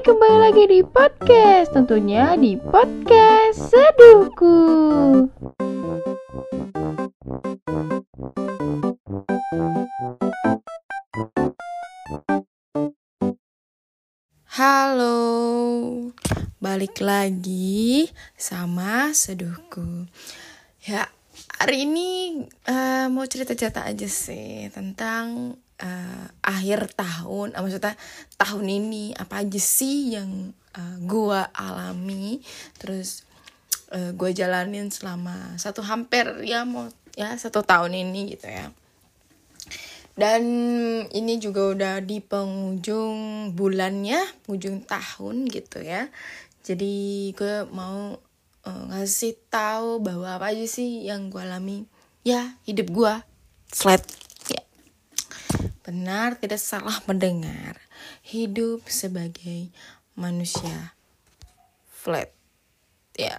Kembali lagi di podcast, tentunya di podcast Seduhku. Halo, balik lagi sama Seduhku. Ya, hari ini uh, mau cerita-cerita aja sih tentang uh, akhir tahun, uh, maksudnya tahun ini apa aja sih yang uh, gue alami, terus uh, gue jalanin selama satu hampir ya mau ya satu tahun ini gitu ya. Dan ini juga udah di penghujung bulannya, penghujung tahun gitu ya. Jadi gue mau uh, ngasih tahu bahwa apa aja sih yang gue alami. Ya, hidup gue flat benar tidak salah mendengar hidup sebagai manusia. Flat. Ya.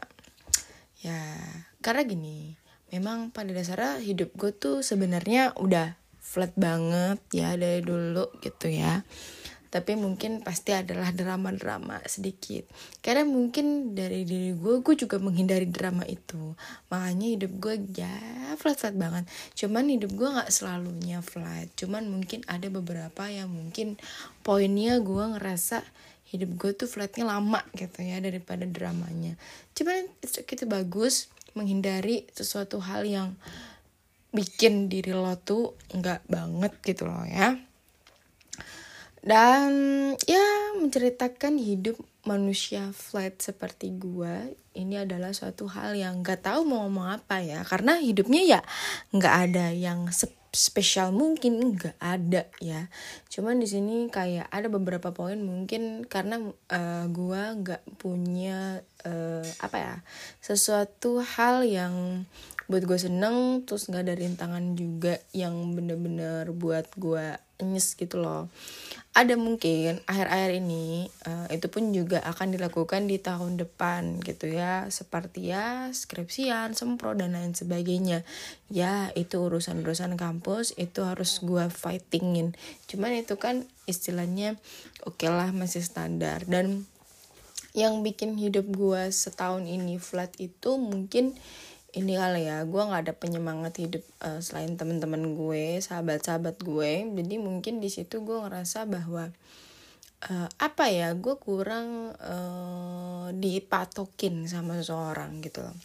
Ya karena gini memang pada dasarnya hidup gue tuh sebenarnya udah flat banget ya dari dulu gitu ya tapi mungkin pasti adalah drama-drama sedikit. Karena mungkin dari diri gue gue juga menghindari drama itu. Makanya hidup gue ya flat flat banget. Cuman hidup gue nggak selalunya flat. Cuman mungkin ada beberapa yang mungkin poinnya gue ngerasa hidup gue tuh flatnya lama gitu ya daripada dramanya. Cuman itu bagus menghindari sesuatu hal yang bikin diri lo tuh nggak banget gitu loh ya dan ya menceritakan hidup manusia flat seperti gua ini adalah suatu hal yang gak tahu mau ngomong apa ya. Karena hidupnya ya nggak ada yang spesial mungkin nggak ada ya. Cuman di sini kayak ada beberapa poin mungkin karena uh, gua nggak punya uh, apa ya sesuatu hal yang buat gue seneng terus nggak ada rintangan juga yang bener-bener buat gue nyes gitu loh. Ada mungkin akhir-akhir ini uh, itu pun juga akan dilakukan di tahun depan gitu ya. Seperti ya skripsian sempro dan lain sebagainya. Ya itu urusan-urusan kampus itu harus gue fightingin. Cuman itu kan istilahnya oke okay lah masih standar. Dan yang bikin hidup gue setahun ini flat itu mungkin ini kali ya gue nggak ada penyemangat hidup uh, selain teman-teman gue sahabat-sahabat gue. Jadi mungkin di situ gue ngerasa bahwa uh, apa ya gue kurang uh, dipatokin sama seseorang gitu loh.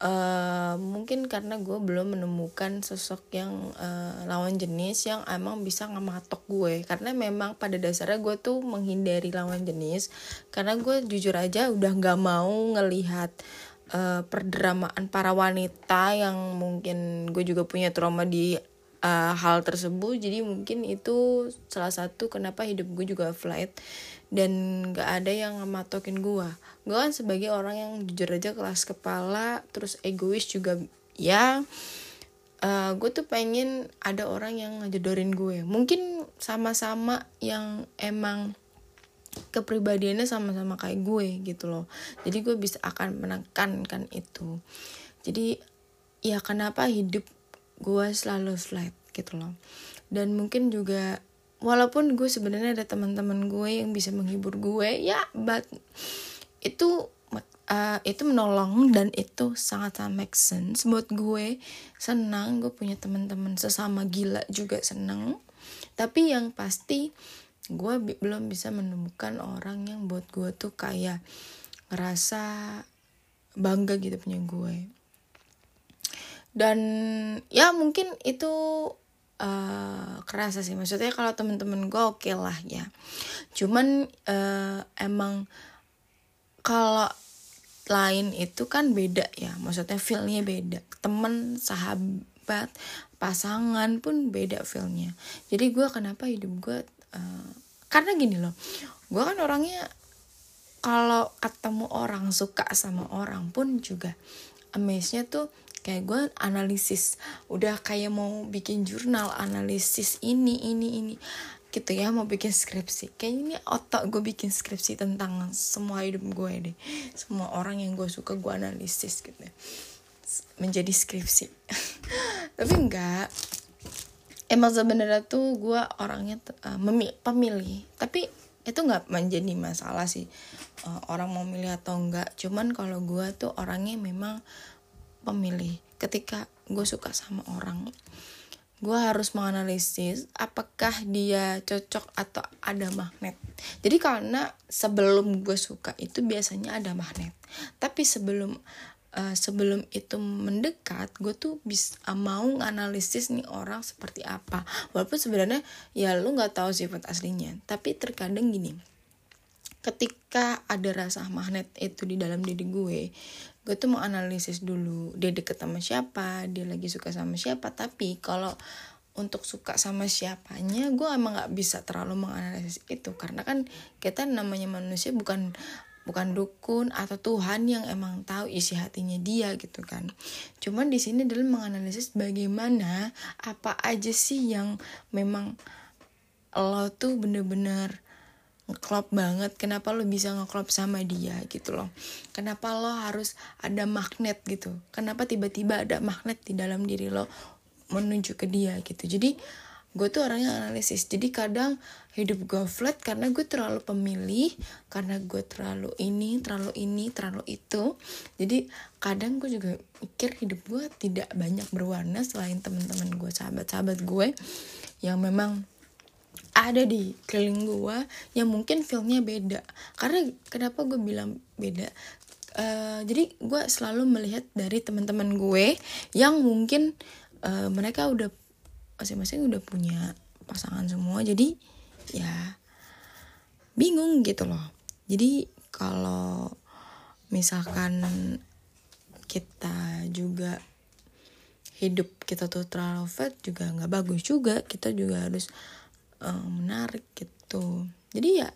Uh, mungkin karena gue belum menemukan sosok yang uh, lawan jenis yang emang bisa ngematok gue. Karena memang pada dasarnya gue tuh menghindari lawan jenis. Karena gue jujur aja udah nggak mau ngelihat uh, perdramaan para wanita yang mungkin gue juga punya trauma di uh, hal tersebut. Jadi mungkin itu salah satu kenapa hidup gue juga flat dan gak ada yang ngematokin gue. Gue kan sebagai orang yang jujur aja kelas kepala terus egois juga ya uh, gue tuh pengen ada orang yang ngejodorin gue. Mungkin sama-sama yang emang kepribadiannya sama-sama kayak gue gitu loh. Jadi gue bisa akan menekankan itu. Jadi ya kenapa hidup gue selalu flat gitu loh. Dan mungkin juga walaupun gue sebenarnya ada teman-teman gue yang bisa menghibur gue ya but itu uh, itu menolong dan itu sangat sangat make sense. Buat gue senang. Gue punya teman-teman sesama gila juga senang tapi yang pasti gue bi belum bisa menemukan orang yang buat gue tuh kayak ngerasa bangga gitu punya gue dan ya mungkin itu uh, kerasa sih. Maksudnya kalau temen-temen gue oke okay lah ya. Cuman uh, emang kalau lain itu kan beda ya. Maksudnya feelnya beda. Temen sahabat pasangan pun beda feelnya. Jadi gue kenapa hidup gue uh, karena gini loh gue kan orangnya kalau ketemu orang suka sama orang pun juga amaze-nya tuh kayak gue analisis udah kayak mau bikin jurnal analisis ini ini ini gitu ya mau bikin skripsi kayak ini otak gue bikin skripsi tentang semua hidup gue deh semua orang yang gue suka gue analisis gitu ya. menjadi skripsi tapi enggak emang sebenarnya tuh gue orangnya uh, pemilih. Tapi itu nggak menjadi masalah sih uh, orang mau milih atau enggak cuman kalau gue tuh orangnya memang pemilih. Ketika gue suka sama orang gue harus menganalisis apakah dia cocok atau ada magnet. Jadi karena sebelum gue suka itu biasanya ada magnet. Tapi sebelum uh, sebelum itu mendekat gue tuh bisa uh, mau analisis nih orang seperti apa. Walaupun sebenarnya ya lu nggak tahu sifat aslinya. Tapi terkadang gini ketika ada rasa magnet itu di dalam diri gue gue tuh mau analisis dulu dia deket sama siapa dia lagi suka sama siapa. Tapi kalau untuk suka sama siapanya gue emang nggak bisa terlalu menganalisis itu. Karena kan kita namanya manusia bukan bukan dukun atau Tuhan yang emang tahu isi hatinya dia gitu kan. Cuman di sini adalah menganalisis bagaimana apa aja sih yang memang lo tuh bener-bener ngeklop banget kenapa lo bisa ngeklop sama dia gitu loh. Kenapa lo harus ada magnet gitu? Kenapa tiba-tiba ada magnet di dalam diri lo menuju ke dia gitu? Jadi gue tuh orangnya analisis. Jadi kadang hidup gue flat karena gue terlalu pemilih karena gue terlalu ini terlalu ini terlalu itu. Jadi kadang gue juga mikir hidup gue tidak banyak berwarna selain teman-teman gue sahabat-sahabat gue yang memang ada di keliling gue yang mungkin filmnya beda. Karena kenapa gue bilang beda? Uh, jadi gue selalu melihat dari teman-teman gue yang mungkin uh, mereka udah masing-masing udah punya pasangan semua jadi ya bingung gitu loh. Jadi kalau misalkan kita juga hidup kita tuh terlalu fat juga nggak bagus juga kita juga harus uh, menarik gitu. Jadi ya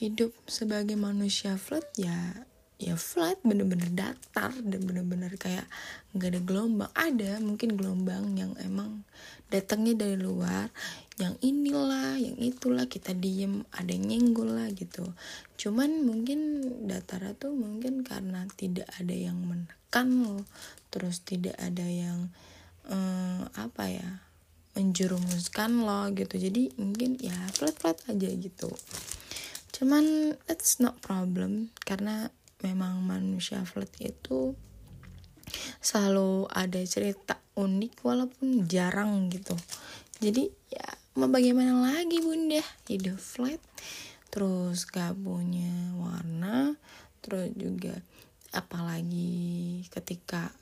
hidup sebagai manusia flat ya ya flat bener-bener datar dan bener-bener kayak nggak ada gelombang. Ada mungkin gelombang yang emang datangnya dari luar yang inilah yang itulah kita diem ada yang nyenggol lah gitu. Cuman mungkin datar tuh mungkin karena tidak ada yang menekan lo terus tidak ada yang eh, apa ya menjerumuskan lo gitu. Jadi mungkin ya flat flat aja gitu. Cuman it's not problem. Karena memang manusia flat itu selalu ada cerita unik walaupun jarang gitu. Jadi ya mau bagaimana lagi bunda? Hidup flat terus gak punya warna terus juga apalagi ketika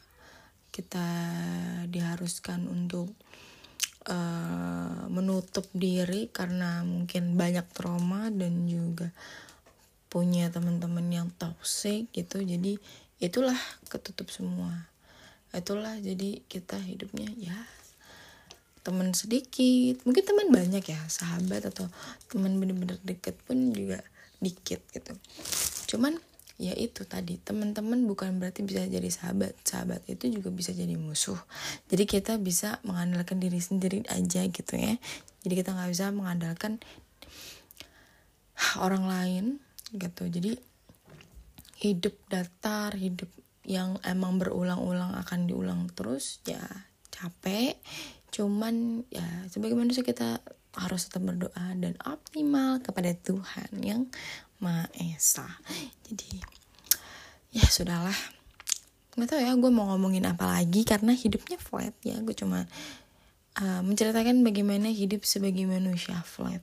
kita diharuskan untuk uh, menutup diri karena mungkin banyak trauma dan juga punya teman-teman yang toxic gitu jadi itulah ketutup semua. Itulah jadi kita hidupnya ya teman sedikit. Mungkin teman banyak ya sahabat atau teman bener-bener deket pun juga dikit gitu. Cuman ya itu tadi teman-teman bukan berarti bisa jadi sahabat. Sahabat itu juga bisa jadi musuh. Jadi kita bisa mengandalkan diri sendiri aja gitu ya. Jadi kita nggak bisa mengandalkan orang lain gitu. Jadi hidup datar hidup yang emang berulang-ulang akan diulang terus ya capek. Cuman ya sebagai manusia kita harus tetap berdoa dan optimal kepada Tuhan yang Maha Esa. Jadi ya sudahlah. Nggak tahu ya gue mau ngomongin apa lagi karena hidupnya flat ya. Gue cuma uh, menceritakan bagaimana hidup sebagai manusia flat